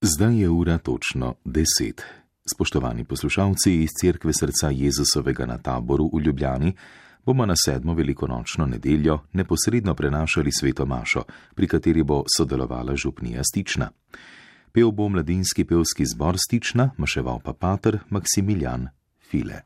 Zdaj je ura točno deset. Spoštovani poslušalci iz Cerkve srca Jezusovega na taboru v Ljubljani bomo na sedmo velikonočno nedeljo neposredno prenašali sveto mašo, pri kateri bo sodelovala župnija Stična. Pev bo mladinski pevski zbor Stična, maševal pa pater Maksimilijan File.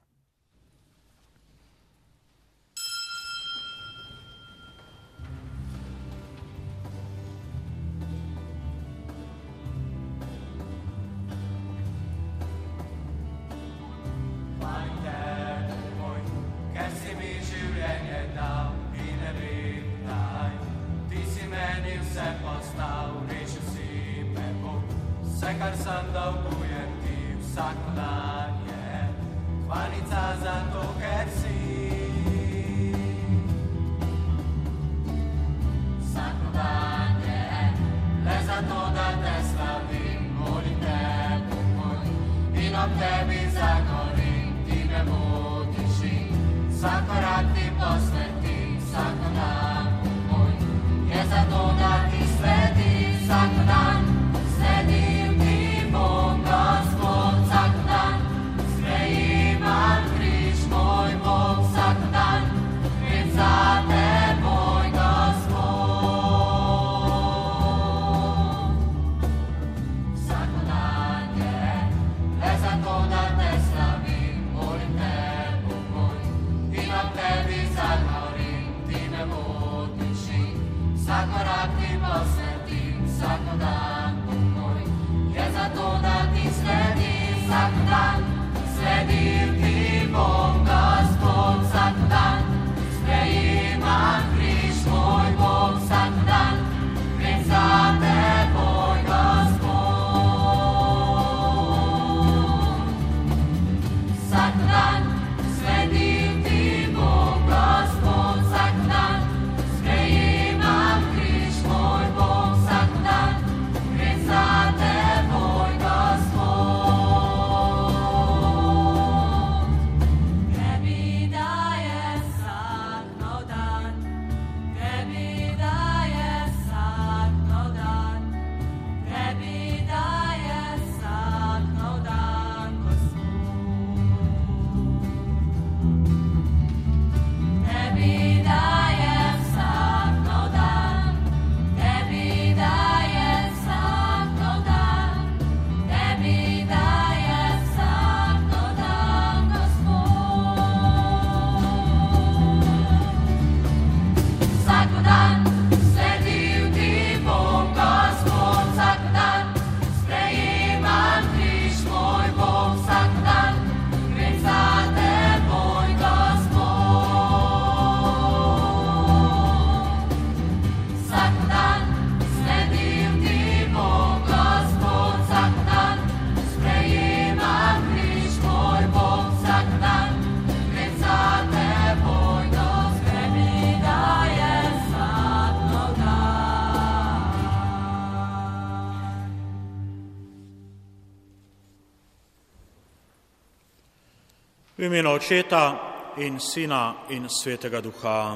V imenu Očeta in Sina in Svetega Duha.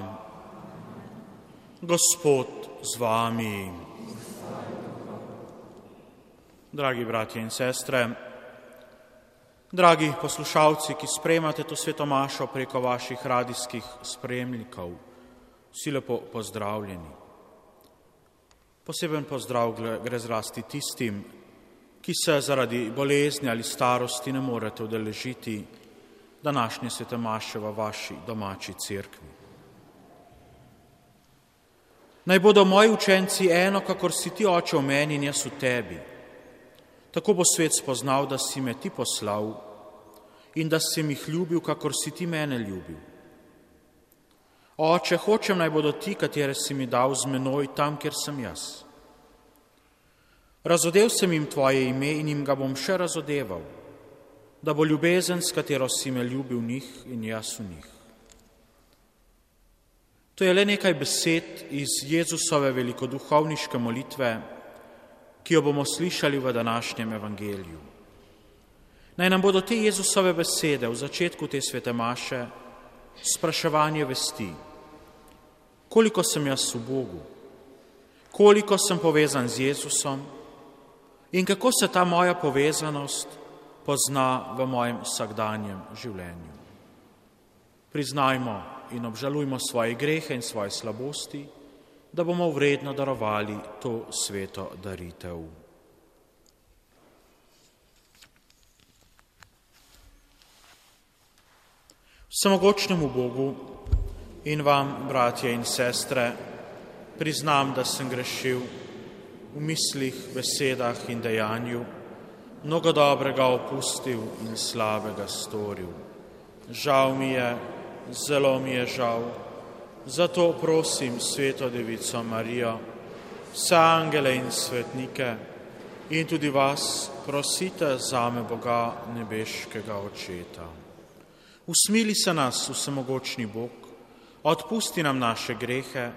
Gospod z vami. Dragi bratje in sestre, dragi poslušalci, ki spremate to sveto mašo preko vaših radijskih spremnikov, vsi lepo pozdravljeni. Poseben pozdrav gre zlasti tistim, ki se zaradi bolezni ali starosti ne morete udeležiti današnje svete maše v vaši domači cerkvi. Naj bodo moji učenci eno, kakor si ti oče v meni in jaz v tebi. Tako bo svet spoznal, da si me ti poslal in da si mi jih ljubil, kakor si ti mene ljubil. Oče, hočem naj bodo ti, katere si mi dal z menoj tam, kjer sem jaz. Razodev sem jim tvoje ime in jim ga bom še razodeval, da bo ljubezen, s katero si me ljubil v njih in jaz v njih. To je le nekaj besed iz Jezusove velikoduhovniške molitve, ki jo bomo slišali v današnjem evangeliju. Naj nam bodo te Jezusove besede v začetku te svete maše spraševanje vesti, koliko sem jaz v Bogu, koliko sem povezan z Jezusom in kako se ta moja povezanost pozna v mojem vsakdanjem življenju. Priznajmo in obžalujmo svoje grehe in svoje slabosti, da bomo vredno darovali to sveto daritev. Samogočnemu Bogu in vam, bratje in sestre, priznam, da sem grešil v mislih, besedah in dejanju, mnogo dobrega opustil in slabega storil. Žal mi je, zelo mi je žal, zato prosim Sveto Devico Marijo, vse angele in svetnike in tudi vas prosite za me Boga nebeškega očeta. Usmili se nas, vsemogočni Bog, odpusti nam naše grehe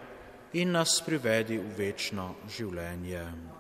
in nas privedi v večno življenje.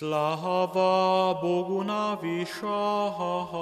Slava Bogu na višavah.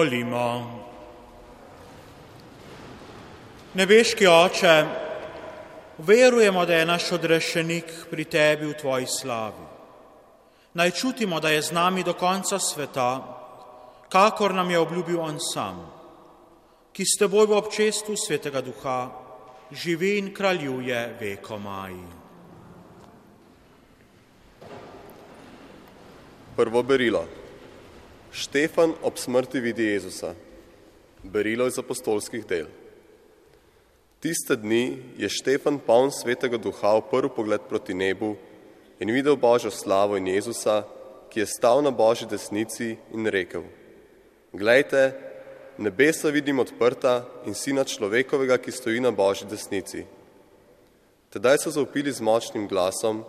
Molimo. Nebeški oče, verujemo, da je naš odrešenik pri tebi v tvoji slavi. Naj čutimo, da je z nami do konca sveta, kakor nam je obljubil on sam, ki s teboj v občestvu svetega duha živi in kraljuje vekomaj. Prvo berilo. Štefan ob smrti vidi Jezusa. Berilo iz apostolskih del. Tiste dni je Štefan poln svetega duha oprl pogled proti nebu in videl Božjo slavo in Jezusa, ki je stal na Božji desnici in rekel: Glejte, nebesa vidim odprta in sina človekovega, ki stoji na Božji desnici. Tedaj so zaupili z močnim glasom,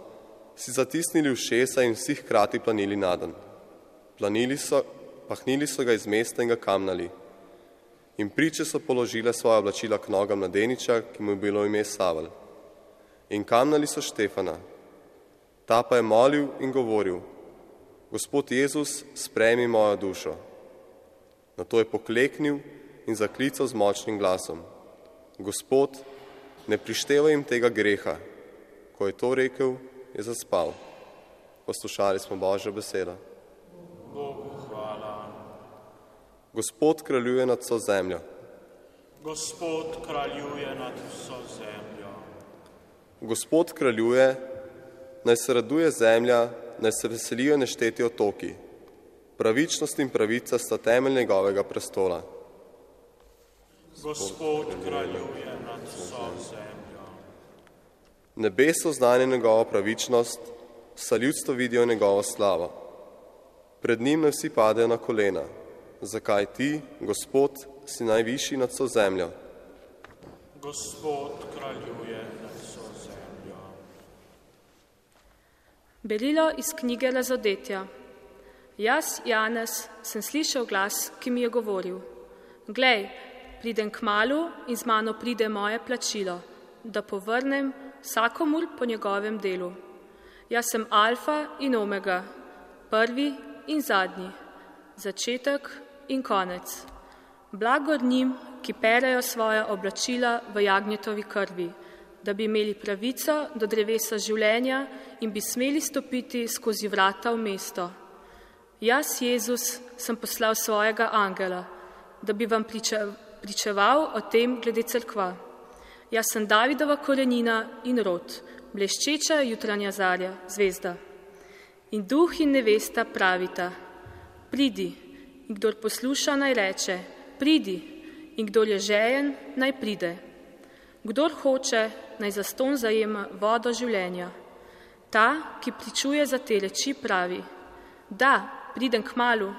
si zatisnili ušesa in vsi hkrati planili nadan. Planili so, pahnili so ga iz mesta in ga kamnali. In priče so položile svoje oblačila k nogam mladeniča, ki mu je bilo ime Savel. In kamnali so Štefana. Ta pa je molil in govoril, Gospod Jezus, sprejmi mojo dušo. Na to je pokleknil in zaklical z močnim glasom. Gospod, ne prištevaj jim tega greha. Ko je to rekel, je zaspal. Poslušali smo Božjo besedo. Bogu hvala. Gospod kraljuje nad vso zemljo. Gospod kraljuje nad vso zemljo. Gospod kraljuje, naj se raduje zemlja, naj se veselijo nešteti otoki. Pravičnost in pravica sta temelj njegovega prestola. Gospod kraljuje nad vso zemljo. Nebeso znanje njegovo pravičnost, sa ljudstvo vidijo njegovo slavo. Pred njim naj vsi padejo na kolena. Zakaj ti, Gospod, si najvišji nad vso zemljo? Gospod kraljuje nad vso zemljo. Berilo iz knjige Razodetja. Jaz, Janez, sem slišal glas, ki mi je govoril: Glej, pridem k malu in z mano pride moje plačilo, da povrnem vsakomur po njegovem delu. Jaz sem alfa in omega, prvi in zadnji, začetek in konec. Blagor njim, ki perejo svoja oblačila v jagnjetovi krvi, da bi imeli pravico do drevesa življenja in bi smeli stopiti skozi vrata v mesto. Jaz, Jezus, sem poslal svojega angela, da bi vam priča, pričeval o tem glede crkva. Jaz sem Davidova korenina in rod, bleščeča jutranja zarja, zvezda. In duh in nevesta pravita, pridi, in kdor posluša, naj reče, pridi, in kdor je žejen, naj pride. Kdor hoče, naj zaston zajema vodo življenja. Ta, ki pričuje za te reči, pravi, da, pridem k malu,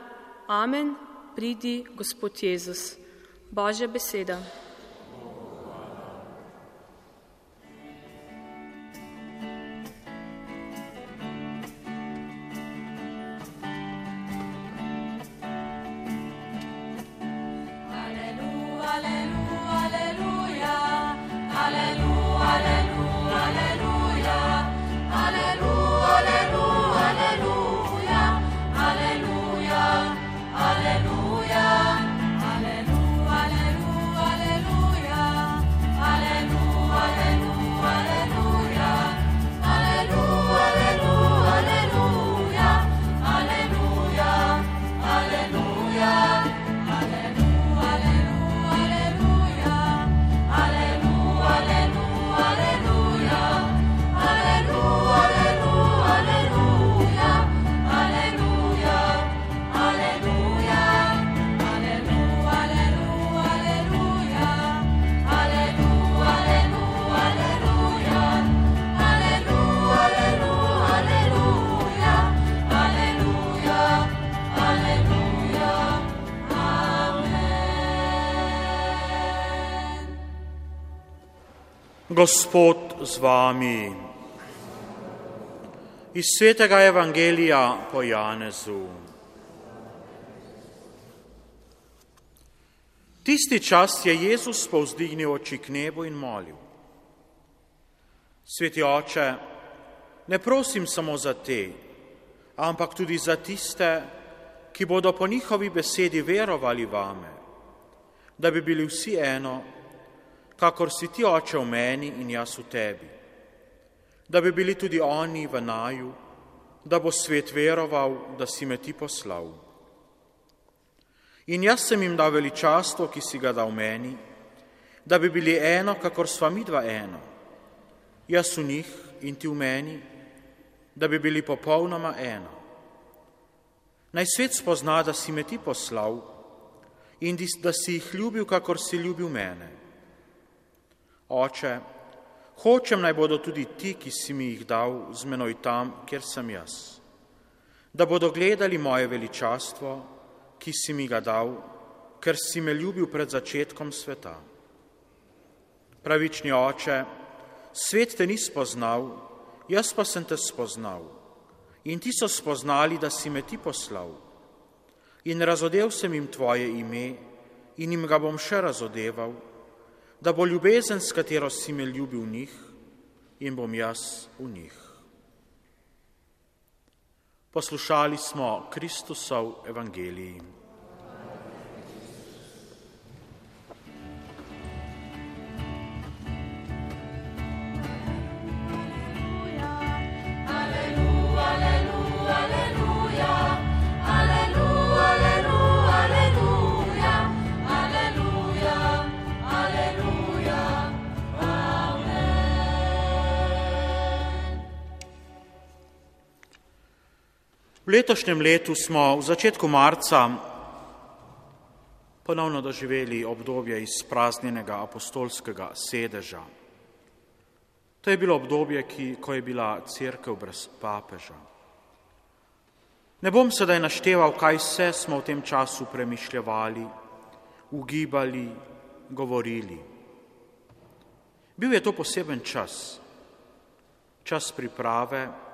amen, pridi, Gospod Jezus. Božja beseda. Gospod z vami. Iz svetega evangelija po Janezu. Tisti čas je Jezus povzdignil oči k nebu in molil. Sveti oče, ne prosim samo za te, ampak tudi za tiste, ki bodo po njihovi besedi verovali vame, da bi bili vsi eno, kakor si ti oče v meni in jaz v tebi, da bi bili tudi oni v naju, da bo svet veroval, da si me ti poslal. In jaz sem jim dal veličastvo, ki si ga dal meni, da bi bili eno, kakor sva mi dva eno, jaz v njih in ti v meni, da bi bili popolnoma eno. Naj svet spozna, da si me ti poslal in da si jih ljubil, kakor si ljubil mene. Oče, hočem naj bodo tudi ti, ki si mi jih dal, z menoj tam, kjer sem jaz, da bodo gledali moje veličastvo, ki si mi ga dal, ker si me ljubil pred začetkom sveta. Pravični oče, svet te ni spoznal, jaz pa sem te spoznal. In ti so spoznali, da si me ti poslal. In razodev sem jim tvoje ime in jim ga bom še razodeval, da bo ljubezen, s katero si me ljubil v njih, in bom jaz v njih. Poslušali smo Kristusov evangeliji. V letošnjem letu smo v začetku marca ponovno doživeli obdobje izpraznjenega apostolskega sedeža. To je bilo obdobje, ki, ko je bila crkev brez papeža. Ne bom sedaj našteval, kaj vse smo v tem času premišljevali, ugibali, govorili. Bil je to poseben čas, čas priprave,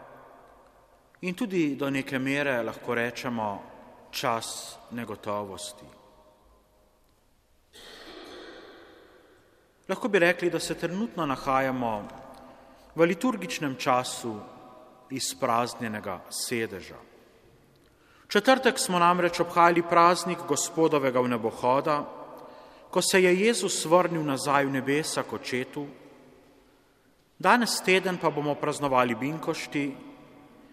in tudi do neke mere lahko rečemo čas negotovosti. Lahko bi rekli, da se trenutno nahajamo v liturgičnem času izpraznjenega sedeža. V četrtek smo namreč obhajali praznik gospodovega vnebohoda, ko se je Jezus vrnil nazaj v nebesa k očetu. Danes teden pa bomo praznovali binkošti,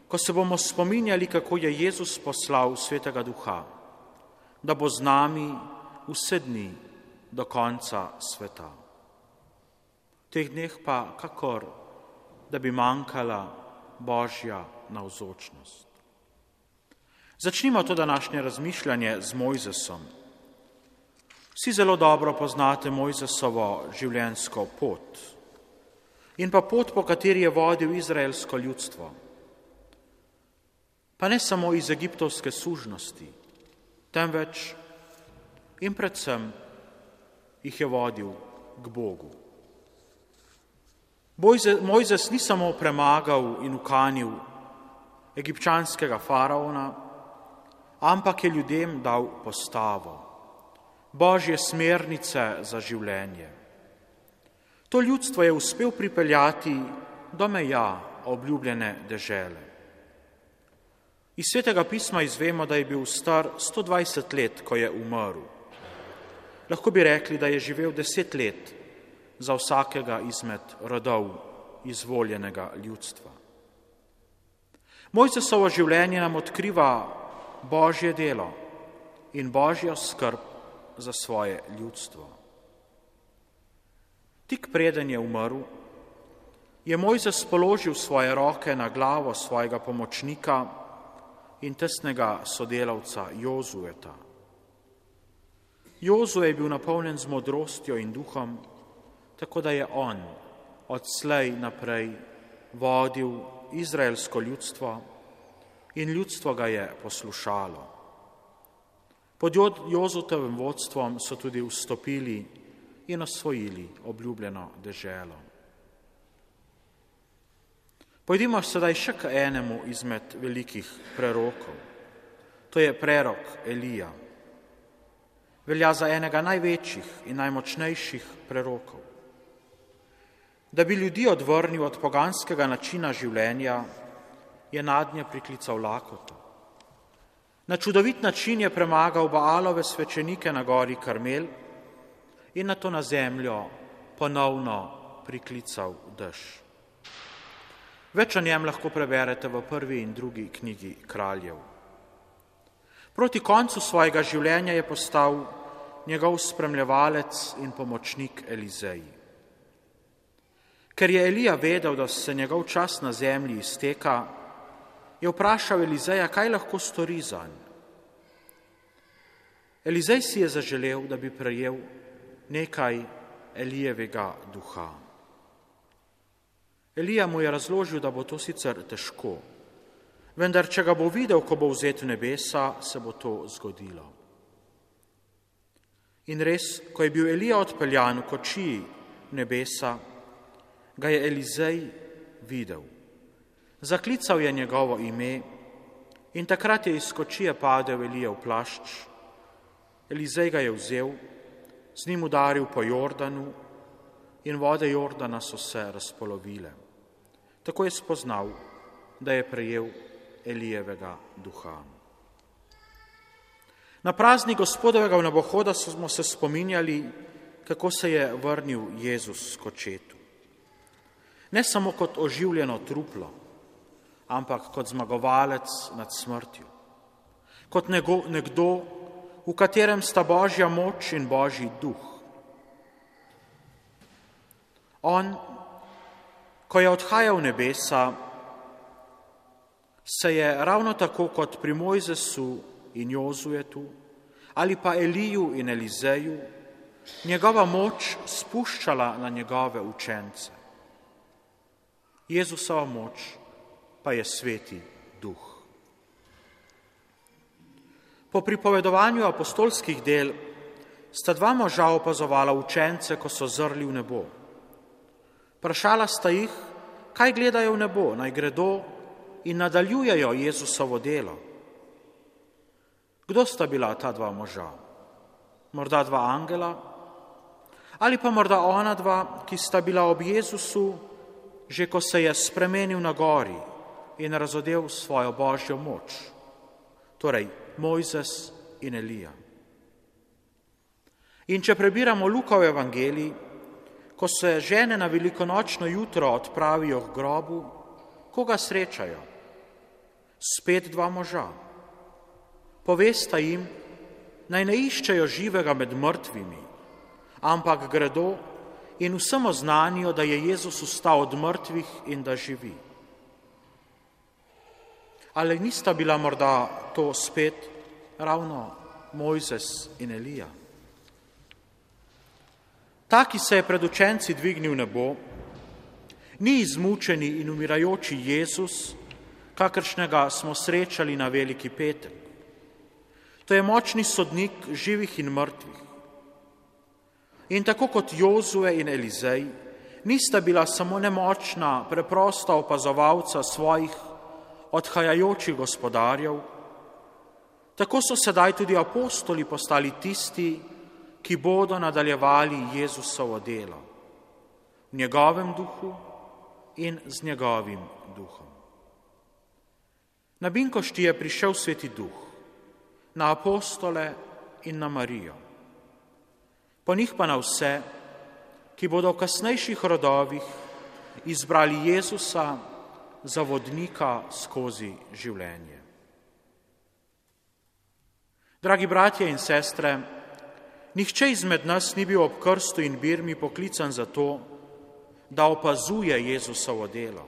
ko se bomo spominjali, kako je Jezus poslal svetega duha, da bo z nami vse dni do konca sveta. V teh dneh pa kakor, da bi manjkala božja navzočnost. Začnimo to današnje razmišljanje z Mojzesom. Vsi zelo dobro poznate Mojzesovo življenjsko pot in pa pot, po kateri je vodil izraelsko ljudstvo pa ne samo iz egiptovske sužnosti, temveč in predvsem jih je vodil k Bogu. Mojzes ni samo premagal in ukanil egipčanskega faraona, ampak je ljudem dal postavo, božje smernice za življenje. To ljudstvo je uspel pripeljati do meja obljubljene dežele. Iz svetega pisma izvemo, da je bil star 120 let, ko je umrl. Lahko bi rekli, da je živel deset let za vsakega izmed rodov izvoljenega ljudstva. Mojzesovo življenje nam odkriva božje delo in božjo skrb za svoje ljudstvo. Tik preden je umrl, je Mojzes položil svoje roke na glavo svojega pomočnika in tesnega sodelavca Jozueta. Jozue je bil napolnjen z modrostjo in duhom, tako da je on odslej naprej vodil izraelsko ljudstvo in ljudstvo ga je poslušalo. Pod Jozutovim vodstvom so tudi vstopili in osvojili obljubljeno deželo. Pojdimo sedaj še k enemu izmed velikih prerokov. To je prerok Elija. Velja za enega največjih in najmočnejših prerokov. Da bi ljudi odvrnil od poganskega načina življenja, je nad nje priklical lakoto. Na čudovit način je premagal Baalove svečenike na gori Karmel in na to na zemljo ponovno priklical dež. Več o njem lahko preberete v prvi in drugi knjigi kraljev. Proti koncu svojega življenja je postal njegov spremljevalec in pomočnik Elizej. Ker je Elija vedel, da se njegov čas na zemlji izteka, je vprašal Elizeja, kaj lahko stori za njega. Elizej si je zaželel, da bi prejel nekaj Elijevega duha. Elija mu je razložil, da bo to sicer težko, vendar če ga bo videl, ko bo vzet v nebesa, se bo to zgodilo. In res, ko je bil Elija odpeljan v kočiji nebesa, ga je Elizej videl. Zaklical je njegovo ime in takrat je iz kočije padel Elija v plašč. Elizej ga je vzel, z njim udaril po Jordanu in vode Jordana so se razpolovile. Tako je spoznal, da je prejel Elijevega duha. Na praznik gospodovega nabohoda smo se spominjali, kako se je vrnil Jezus s kočetu. Ne samo kot oživljeno truplo, ampak kot zmagovalec nad smrtjo. Kot nekdo, v katerem sta božja moč in božji duh. On, ko je odhajal v nebesa, se je ravno tako kot pri Mojzesu in Jozuetu ali pa Eliju in Elizeju njegova moč spuščala na njegove učence. Jezusova moč pa je sveti duh. Po pripovedovanju apostolskih del sta dva moža opazovala učence, ko so zrli v nebo. Vprašala sta jih, kaj gledajo v nebo, naj gredo in nadaljujejo Jezusovo delo. Kdo sta bila ta dva moža? Morda dva angela? Ali pa morda ona dva, ki sta bila ob Jezusu, že ko se je spremenil na gori in razodel svojo božjo moč, torej Mojzes in Elija. In če prebiramo Lukov evangelij, ko se žene na velikonočno jutro odpravijo k grobu, koga srečajo? Spet dva moža. Povesta jim, naj ne iščejo živega med mrtvimi, ampak gredo in vsem oznanijo, da je Jezus ustal od mrtvih in da živi. Ali nista bila morda to spet ravno Mojzes in Elija? Ta, ki se je pred učenci dvignil v nebo, ni izmučeni in umirajoči Jezus, kakršnega smo srečali na veliki petek. To je močni sodnik živih in mrtvih. In tako kot Jozue in Elizej, nista bila samo nemočna, preprosta opazovalca svojih odhajajočih gospodarjev, tako so sedaj tudi apostoli postali tisti, ki bodo nadaljevali Jezusovo delo v njegovem duhu in z njegovim duhom. Na Binkošti je prišel sveti duh, na apostole in na Marijo, po njih pa na vse, ki bodo v kasnejših rodovih izbrali Jezusa za vodnika skozi življenje. Dragi bratje in sestre, nihče izmed nas ni bil ob krstu in birmi poklican za to, da opazuje Jezusovo delo.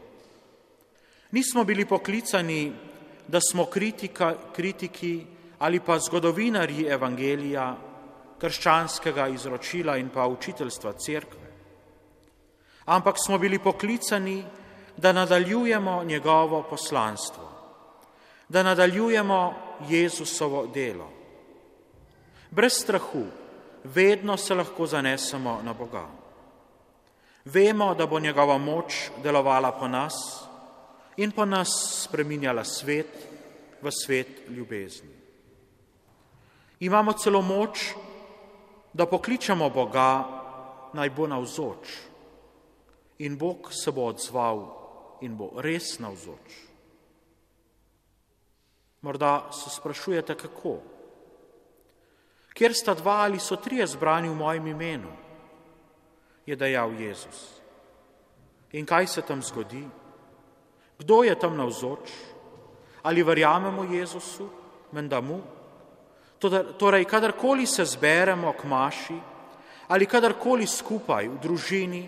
Nismo bili poklicani, da smo kritika, kritiki ali pa zgodovinarji evangelija, krščanskega izročila in pa učiteljstva cerkve. Ampak smo bili poklicani, da nadaljujemo njegovo poslanstvo, da nadaljujemo Jezusovo delo. Brez strahu, vedno se lahko zanesemo na Boga. Vemo, da bo njegova moč delovala po nas in po nas spreminjala svet v svet ljubezni. Imamo celo moč, da pokličemo Boga, naj bo navzoč in Bog se bo odzval in bo res navzoč. Morda se sprašujete, kako. Kjer sta dva ali so trije zbrani v mojem imenu, je dejal Jezus. In kaj se tam zgodi? Kdo je tam navzoč? Ali verjamemo Jezusu, menda mu? Torej, kadarkoli se zberemo k maši ali kadarkoli skupaj v družini,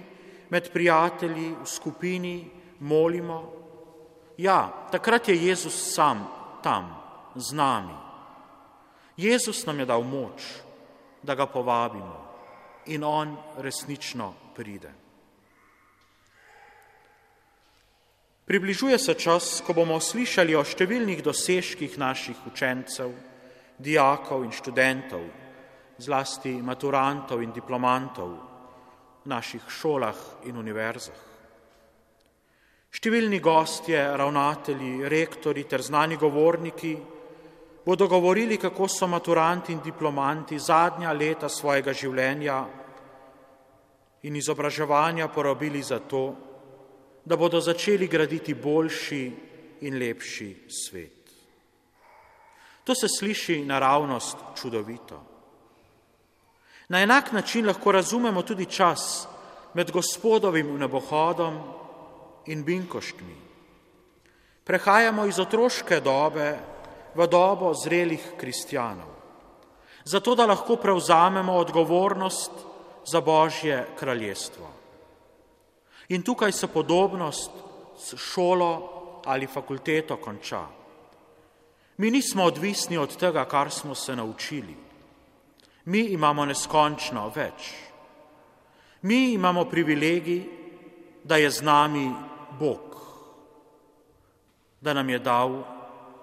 med prijatelji, v skupini molimo, ja, takrat je Jezus sam tam, z nami. Jezus nam je dal moč, da ga povabimo in on resnično pride. Približuje se čas, ko bomo slišali o številnih dosežkih naših učencev, dijakov in študentov, zlasti maturantov in diplomantov v naših šolah in univerzah. Številni gostje, ravnatelji, rektori ter znani govorniki bodo govorili, kako so maturanti in diplomanti zadnja leta svojega življenja in izobraževanja porabili za to, da bodo začeli graditi boljši in lepši svet. To se sliši naravnost čudovito. Na enak način lahko razumemo tudi čas med gospodovim nebohodom in binkoškmi. Prehajamo iz otroške dobe v dobo zrelih kristjanov, zato da lahko prevzamemo odgovornost za Božje kraljestvo. In tukaj se podobnost s šolo ali fakulteto konča. Mi nismo odvisni od tega, kar smo se naučili. Mi imamo neskončno več. Mi imamo privilegij, da je z nami Bog, da nam je dal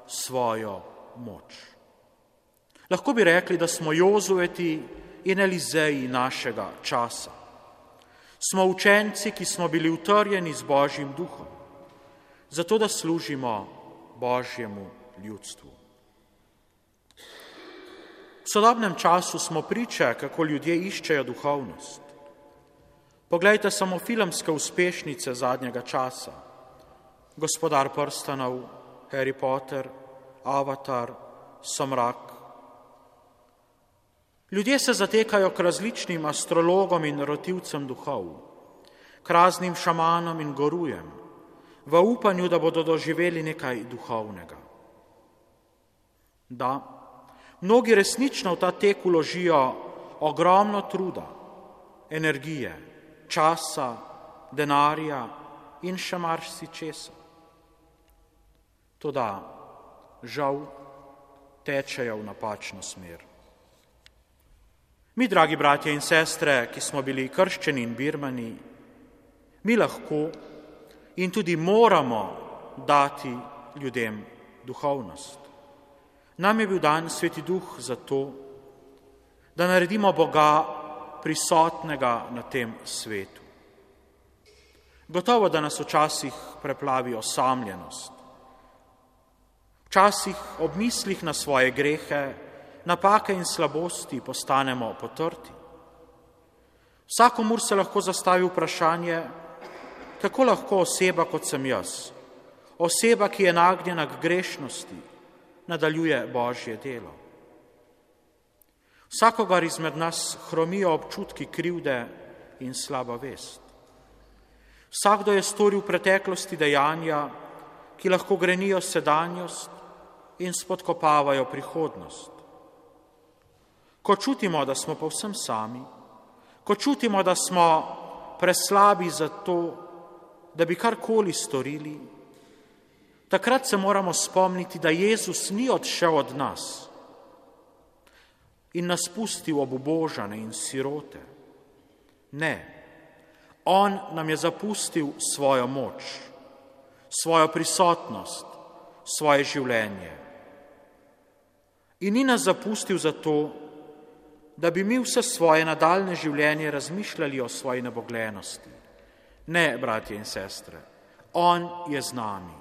svojo moč. Lahko bi rekli, da smo Jozueti in Elizeji našega časa. Smo učenci, ki smo bili utrjeni z Božjim duhom, zato da služimo Božjemu ljudstvu. V sodobnem času smo priče, kako ljudje iščejo duhovnost. Poglejte samo filmske uspešnice zadnjega časa. Gospodar prstanov, Harry Potter, Avatar, Somrak. Ljudje se zatekajo k različnim astrologom in rotivcem duhov, k raznim šamanom in gorujem, v upanju, da bodo doživeli nekaj duhovnega. Da, mnogi resnično v ta tek uložijo ogromno truda, energije, časa, denarja in še marsi česa. Toda žal tečejo v napačno smer. Mi, dragi bratje in sestre, ki smo bili krščeni in birmani, mi lahko in tudi moramo dati ljudem duhovnost. Nam je bil dan sveti duh za to, da naredimo Boga prisotnega na tem svetu. Gotovo, da nas včasih preplavi osamljenost. Včasih ob mislih na svoje grehe, napake in slabosti postanemo potrti. Vsakomur se lahko zastavi vprašanje, kako lahko oseba, kot sem jaz, oseba, ki je nagnjena k grešnosti, nadaljuje Božje delo. Vsakogar izmed nas hromijo občutki krivde in slaba vest. Vsakdo je storil v preteklosti dejanja, ki lahko grenijo sedanjost in spodkopavajo prihodnost. Ko čutimo, da smo povsem sami, ko čutimo, da smo preslabi za to, da bi karkoli storili, takrat se moramo spomniti, da Jezus ni odšel od nas in nas pustil obubožane in sirote. Ne, On nam je zapustil svojo moč, svojo prisotnost, svoje življenje. In ni nas zapustil zato, da bi mi vse svoje nadaljne življenje razmišljali o svoji nebogljenosti. Ne, bratje in sestre, On je z nami.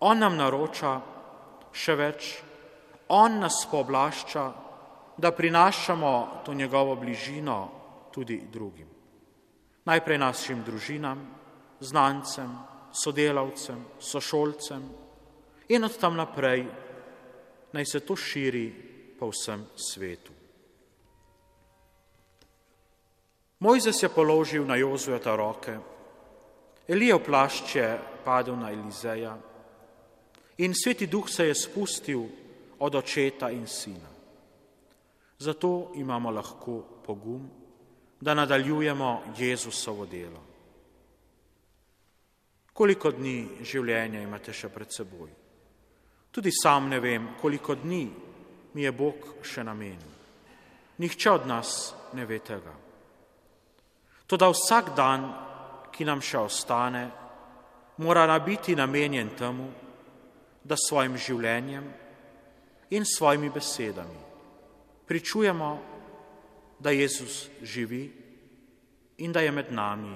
On nam naroča še več, On nas pooblašča, da prinašamo to njegovo bližino tudi drugim. Najprej našim družinam, znancem, sodelavcem, sošolcem in od tam naprej naj se to širi po vsem svetu. Mojzes je položil na Jozujeta roke, Elijev plašč je padel na Elizeja in sveti duh se je spustil od očeta in sina. Zato imamo lahko pogum, da nadaljujemo Jezusovo delo. Koliko dni življenja imate še pred seboj? Tudi sam ne vem, koliko dni mi je Bog še namenil. Nihče od nas ne ve tega. Toda vsak dan, ki nam še ostane, mora biti namenjen temu, da svojim življenjem in svojimi besedami pričujemo, da Jezus živi in da je med nami.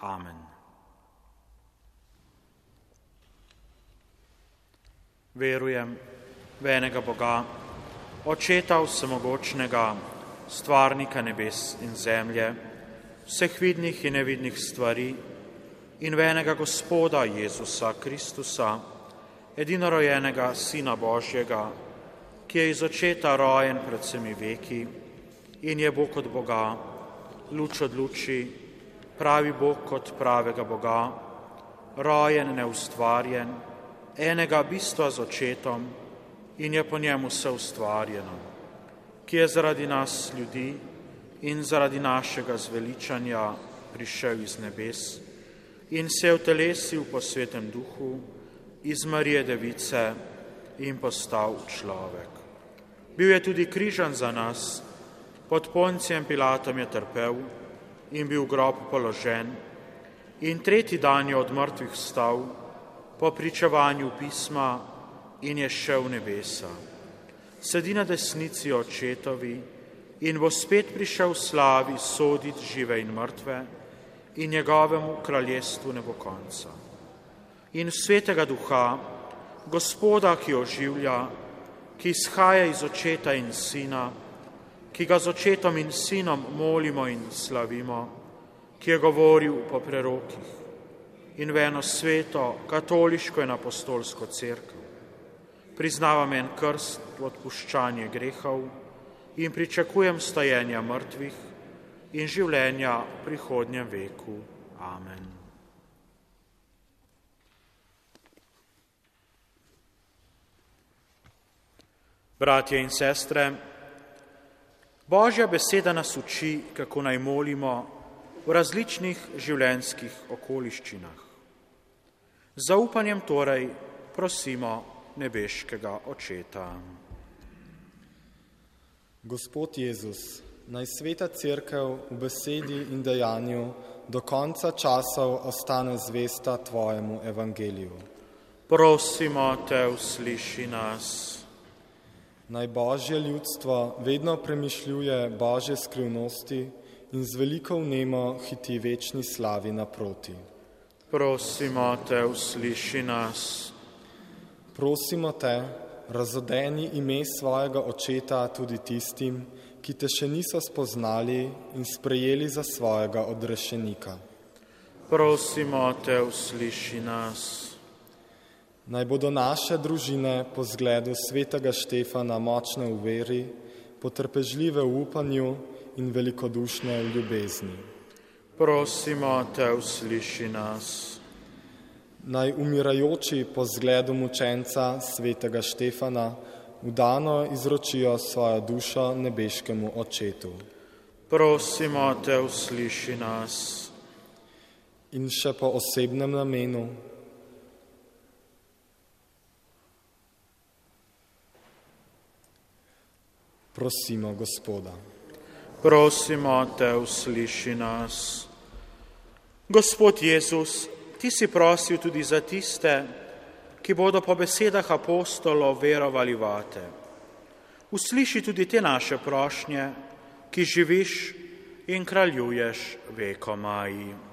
Amen. Verujem v enega Boga, Očeta vsemogočnega, stvarnika nebes in zemlje vseh vidnih in nevidnih stvari in venega Gospoda Jezusa Kristusa, edinorojenega Sina Božjega, ki je iz očeta rojen pred vsemi veki in je Bog od Boga, luč od luči, pravi Bog od pravega Boga, rojen, neustvarjen, enega bistva z očetom in je po njemu vse ustvarjeno, ki je zaradi nas ljudi, in zaradi našega zveličanja prišel iz nebes in se je vtelesil po svetem duhu iz Marije Device in postal človek. Bil je tudi križan za nas, pod poncijem Pilatom je trpel in bil grob položen in tretji dan je od mrtvih vstal po pričevanju pisma in je šel v nebesa. Sedi na desnici očetovi, in bo spet prišel v slavi soditi žive in mrtve in njegovemu kraljestvu ne bo konca. In svetega duha, gospoda, ki oživlja, ki izhaja iz očeta in sina, ki ga z očetom in sinom molimo in slavimo, ki je govoril po prerokih in v eno sveto, katoliško in apostolsko crkvo. Priznavam en krst v odpuščanje grehov, in pričakujem stajenja mrtvih in življenja v prihodnjem veku. Amen. Bratje in sestre, Božja beseda nas uči, kako naj molimo v različnih življenjskih okoliščinah. Zaupanjem torej prosimo nebeškega očeta. Gospod Jezus, naj sveta crkev v besedi in dejanju do konca časov ostane zvesta Tvojemu evangeliju. Prosimo te, usliši nas. Naj Božje ljudstvo vedno premišljuje Božje skrivnosti in z veliko vnemo hiti večni slavi naproti. Prosimo te, usliši nas. Prosimo te, razodeni ime svojega očeta tudi tistim, ki te še niso spoznali in sprejeli za svojega odrešenika. Prosimo te, usliši nas. Naj bodo naše družine po zgledu svetega Štefana močne v veri, potrpežljive v upanju in velikodušne v ljubezni. Prosimo te, usliši nas. Naj umirajoči po zgledu mučenca svetega Štefana vdano izročijo svojo dušo nebeškemu očetu. Prosimo te, usliši nas. In še po osebnem namenu. Prosimo Gospoda. Prosimo te, usliši nas. Gospod Jezus, ti si prosil tudi za tiste, ki bodo po besedah apostolov verovali vate. Usliši tudi te naše prošnje, ki živiš in kraljuješ vekomaj.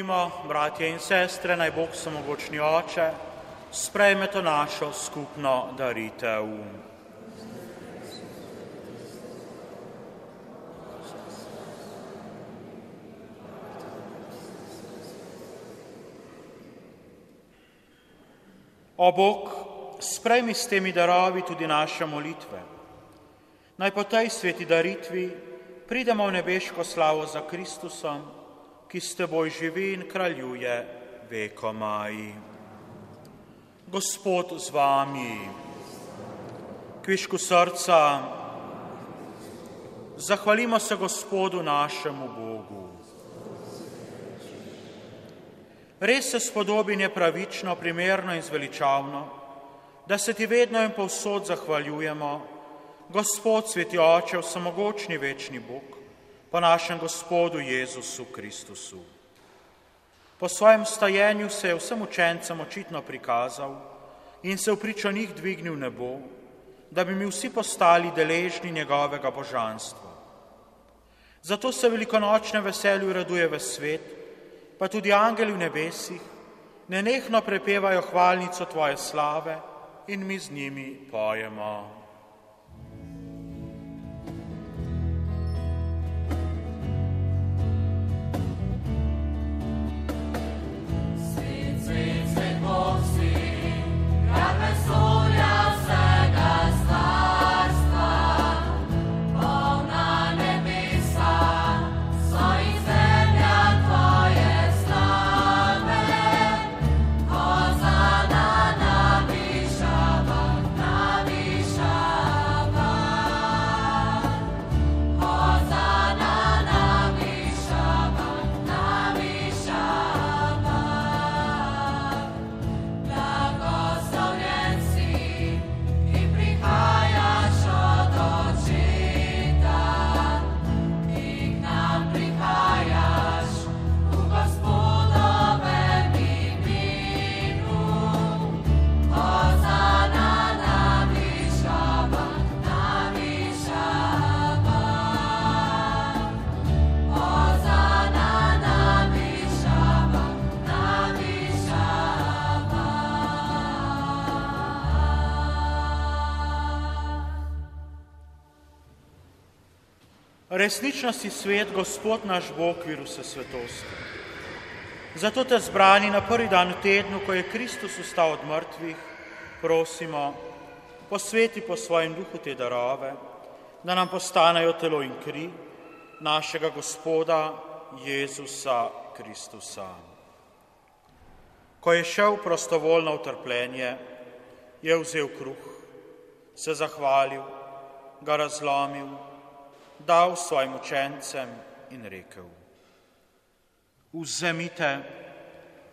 Molimo, bratje in sestre, naj Bog samogočni oče sprejme to našo skupno daritev. O Bog, sprejmi s temi darovi tudi naše molitve. Naj po tej sveti daritvi pridemo v nebeško slavo za Kristusom ki s teboj živi in kraljuje vekomaj. Gospod z vami, kvišku srca, zahvalimo se Gospodu našemu Bogu. Res se spodobi nepravično, primerno in zveličavno, da se ti vedno in povsod zahvaljujemo, Gospod sveti oče, vsemogočni večni Bog po našem Gospodu Jezusu Kristusu. Po svojem stajenju se je vsem učencem očitno prikazal in se v pričo njih dvignil nebo, da bi mi vsi postali deležni njegovega božanstva. Zato se velikonočne veselju raduje ves svet, pa tudi angeli v nebesih, nenehno prepevajo hvalnico Tvoje slave in mi z njimi pojemo. Resnično si svet, Gospod naš Bog, virusa svetosti. Zato te zbrani na prvi dan v tednu, ko je Kristus ustal od mrtvih, prosimo, posveti po svojem duhu te darove, da nam postanejo telo in kri našega Gospoda Jezusa Kristusa. Ko je šel prostovoljno v trpljenje, je vzel kruh, se zahvalil, ga razlomil dal svojim učencem in rekel: Vzemite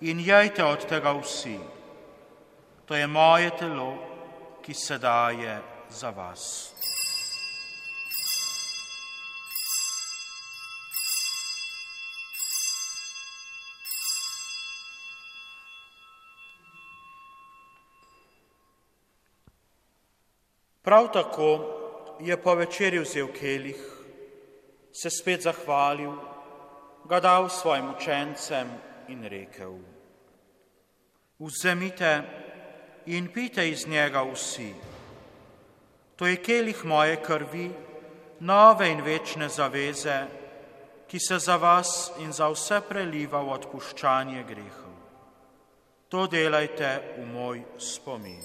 in jejte od tega vsi, to je moje telo, ki se daje za vas. Prav tako je po večerji vzel kelih, se spet zahvalil, ga dal svojim učencem in rekel: Vzemite in pite iz njega vsi. To je kelih moje krvi, nove in večne zaveze, ki se za vas in za vse preliva v odpuščanje grehov. To delajte v moj spomin.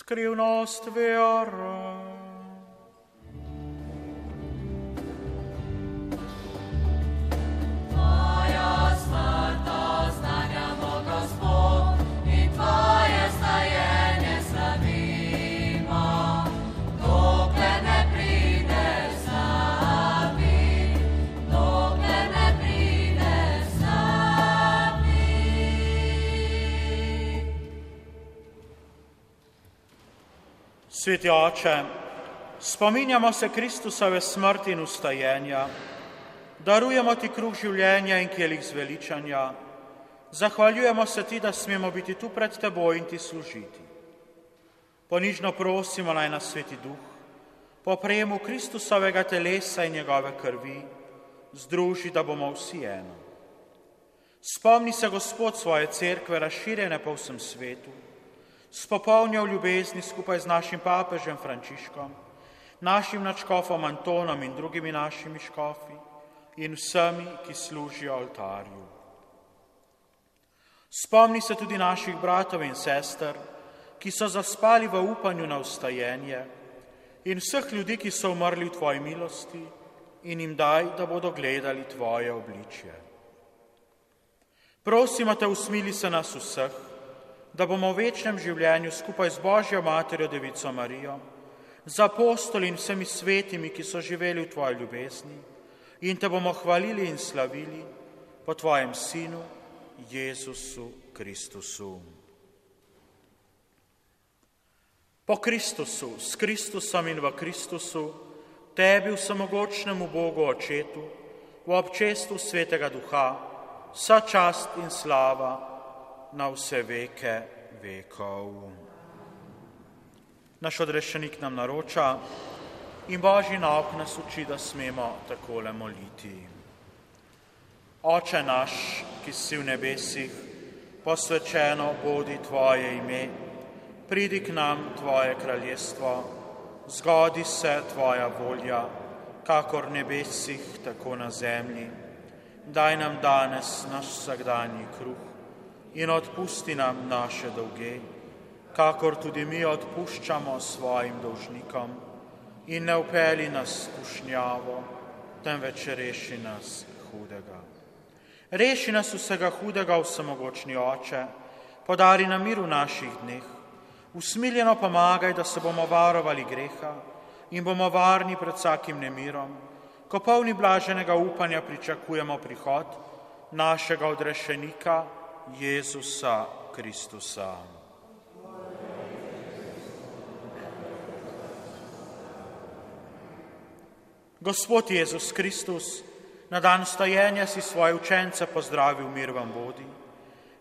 Skrivnost vere. Tvoja Sveti oče, spominjamo se Kristusove smrti in ustajenja, darujemo ti kruh življenja in kelih zveličanja, zahvaljujemo se ti, da smemo biti tu pred teboj in ti služiti. Ponižno prosimo naj nas sveti duh, po prejemu Kristusovega telesa in njegove krvi, združi, da bomo vsi eno. Spomni se Gospod svoje cerkve, razširjene po vsem svetu, spopolnja v ljubezni skupaj z našim papežem Frančiškom, našim načkofom Antonom in drugimi našimi škofi in vsemi, ki služijo oltarju. Spomni se tudi naših bratov in sester, ki so zaspali v upanju na ustajenje in vseh ljudi, ki so umrli v tvoji milosti in jim daj, da bodo gledali tvoje obličje. Prosimo te, usmili se nas vseh, da bomo v večnem življenju skupaj z Božjo Materjo Devico Marijo, z apostoli in vsemi svetimi, ki so živeli v tvoji ljubezni, in te bomo hvalili in slavili po tvojem Sinu, Jezusu Kristusu. Po Kristusu, s Kristusom in v Kristusu, tebi vsemogočnemu Bogu Očetu, v občestvu Svetega Duha, vsa čast in slava na vse veke vekov. Naš odrešenik nam naroča in Božji nauk nas uči, da smemo takole moliti. Oče naš, ki si v nebesih, posvečeno bodi Tvoje ime, pridi k nam Tvoje kraljestvo, zgodi se Tvoja volja, kakor nebesih, tako na zemlji. Daj nam danes naš vsakdanji kruh in odpusti nam naše dolge, kakor tudi mi odpuščamo svojim dolžnikom. In ne upeli nas skušnjavo, temveč reši nas hudega. Reši nas vsega hudega, vsemogočni oče, podari nam mir v naših dneh, usmiljeno pomagaj, da se bomo varovali greha in bomo varni pred vsakim nemirom, ko polni blaženega upanja pričakujemo prihod našega odrešenika Jezusa Kristusa. Gospod Jezus Kristus, na dan stajenja si svoje učence pozdravil, mir vam bodi.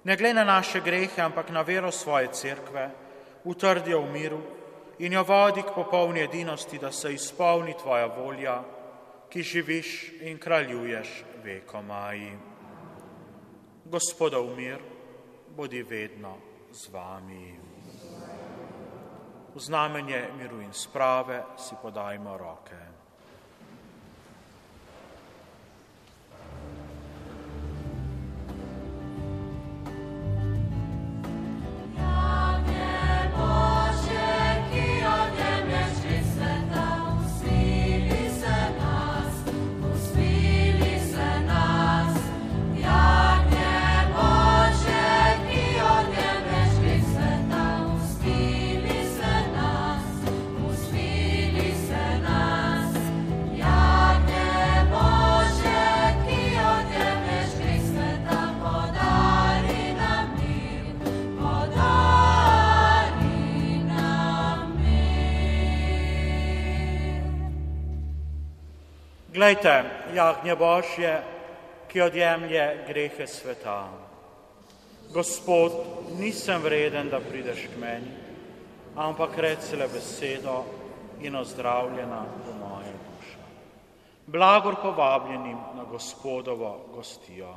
Ne glede na naše grehe, ampak na vero svoje cerkve, utrdijo v miru in jo vodi k popolni edinosti, da se izpolni tvoja volja, ki živiš in kraljuješ vekomaj. Gospodov mir, bodi vedno z vami. V znamenje miru in sprave si podajmo roke. Glejte, jagnje Božje, ki odjemlje grehe sveta. Gospod, nisem vreden, da prideš k meni, ampak reci le besedo in ozdravljena bo moja duša. Blagor povabljenim na gospodovo gostijo.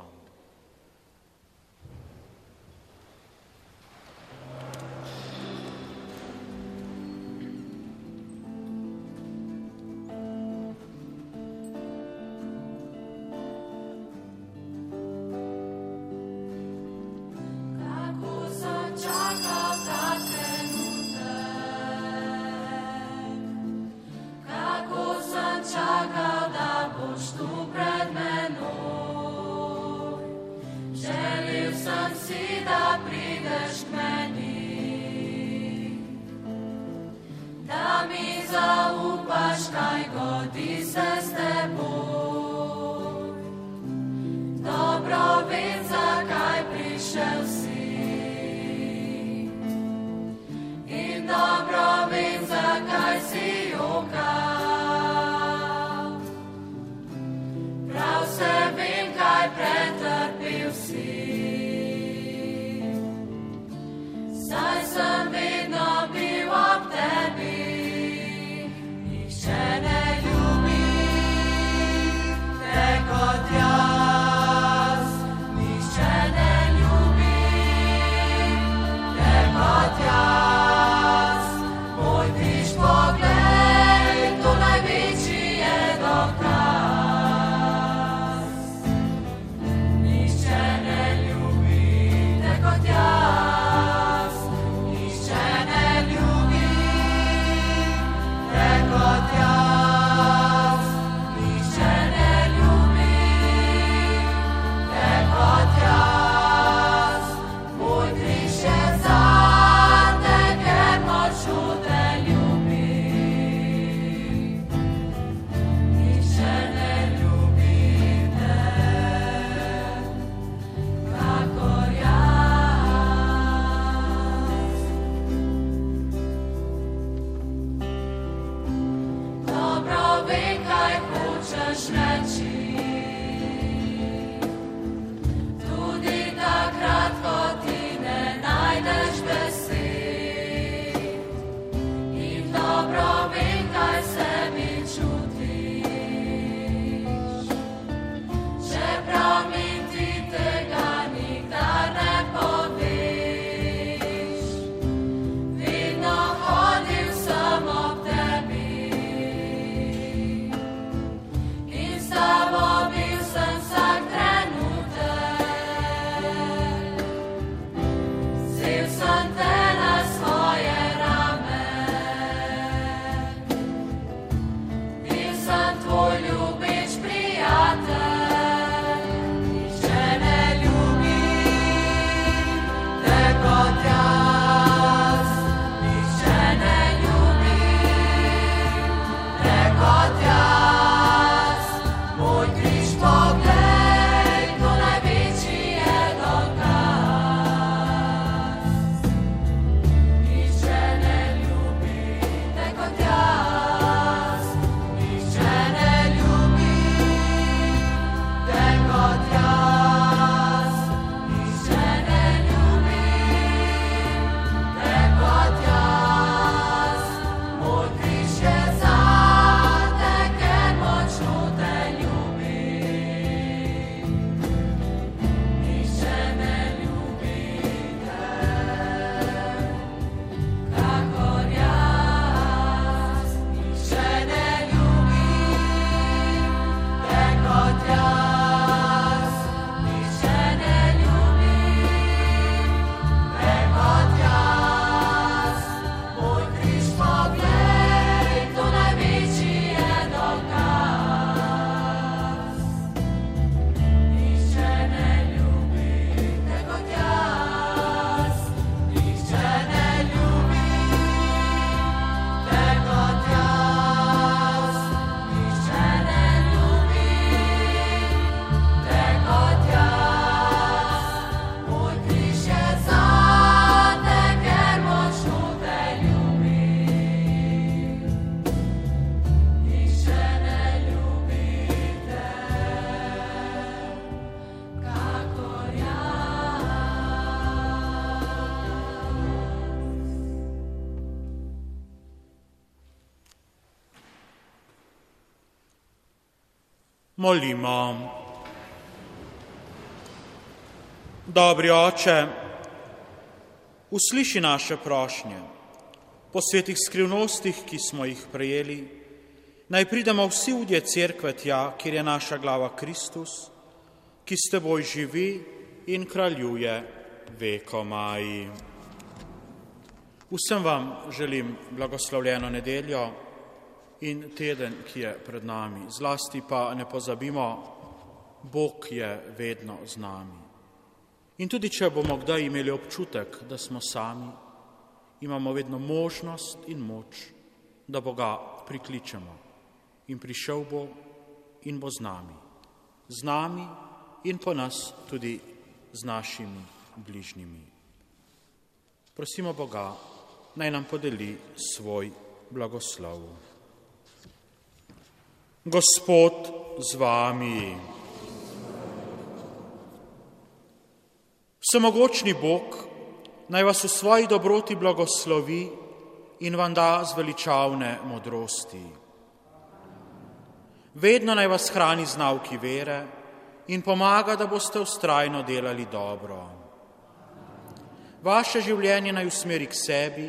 Molimo. Dobri oče, usliši naše prošnje po svetih skrivnostih, ki smo jih prejeli, naj pridemo vsi v dje cerkve tja, kjer je naša glava Kristus, ki s teboj živi in kraljuje vekomaj. Vsem vam želim blagoslovljeno nedeljo in teden, ki je pred nami. Zlasti pa ne pozabimo, Bog je vedno z nami. In tudi, če bomo kdaj imeli občutek, da smo sami, imamo vedno možnost in moč, da Boga prikličemo. In prišel bo in bo z nami. Z nami in po nas tudi z našimi bližnjimi. Prosimo Boga, naj nam podeli svoj blagoslov. Gospod z vami. Vsemogočni Bog naj vas v svoji dobroti blagoslovi in vam da zveličavne modrosti. Vedno naj vas hrani z nauki vere in pomaga, da boste ustrajno delali dobro. Vaše življenje naj usmeri k sebi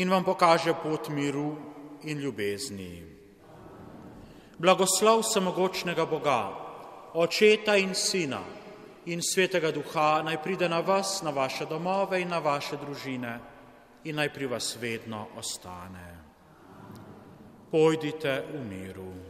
in vam pokaže pot miru in ljubezni. Blagoslov samogočnega Boga, Očeta in Sina in Svetega Duha naj pride na vas, na vaše domove in na vaše družine in naj pri vas vedno ostane. Pojdite v miru.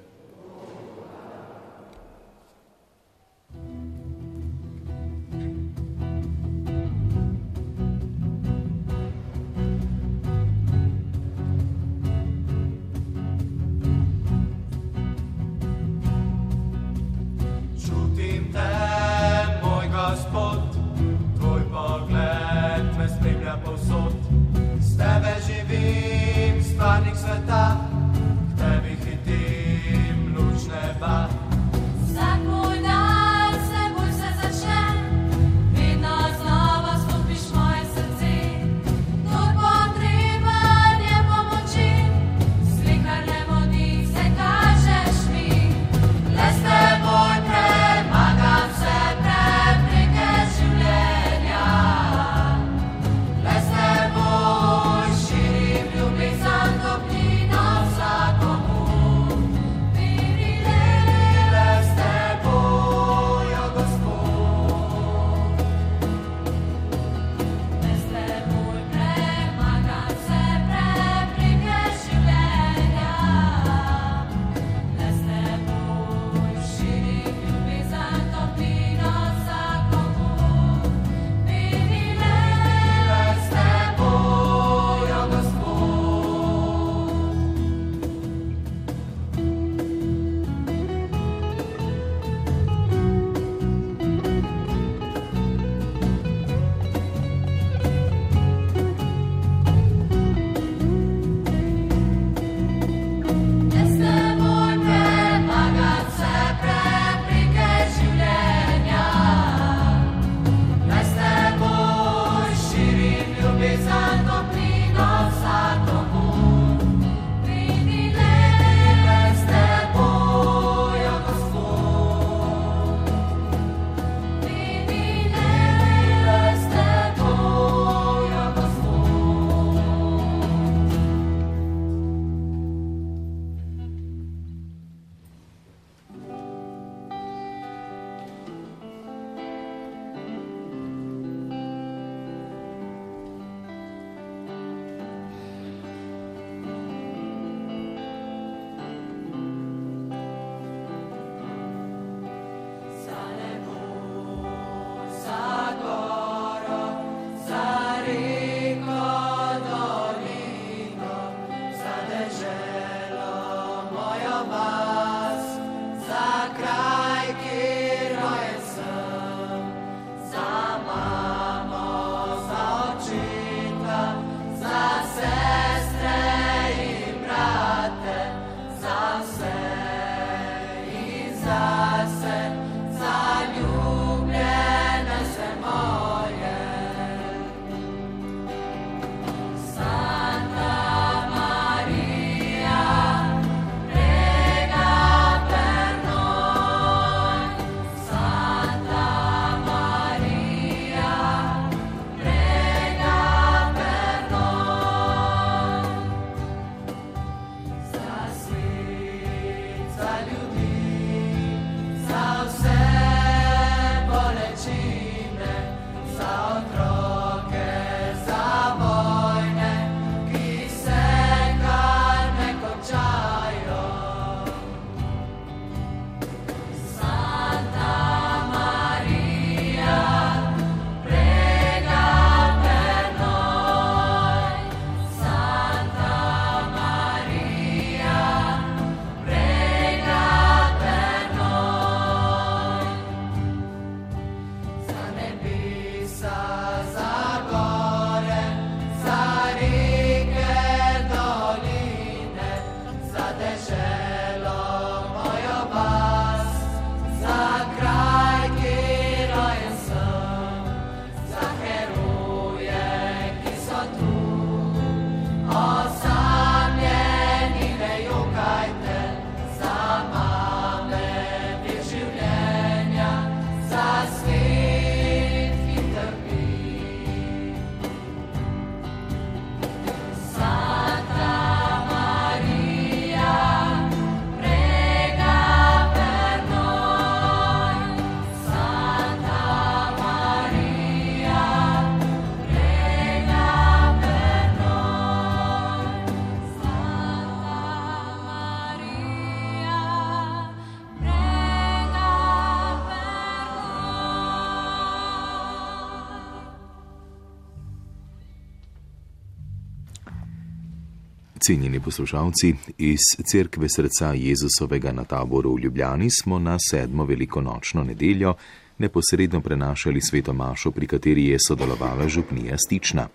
Cenjeni poslušalci, iz Cerkve srca Jezusovega na taboru v Ljubljani smo na sedmo velikonočno nedeljo neposredno prenašali sveto mašo, pri kateri je sodelovala župnija Stična.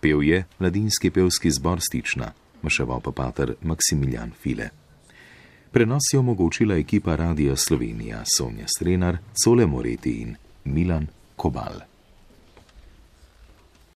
Pev je mladinski pevski zbor Stična, maševal pa pater Maksimilijan File. Prenos je omogočila ekipa Radia Slovenija Sonja Strenar, Cole Moreti in Milan Kobal.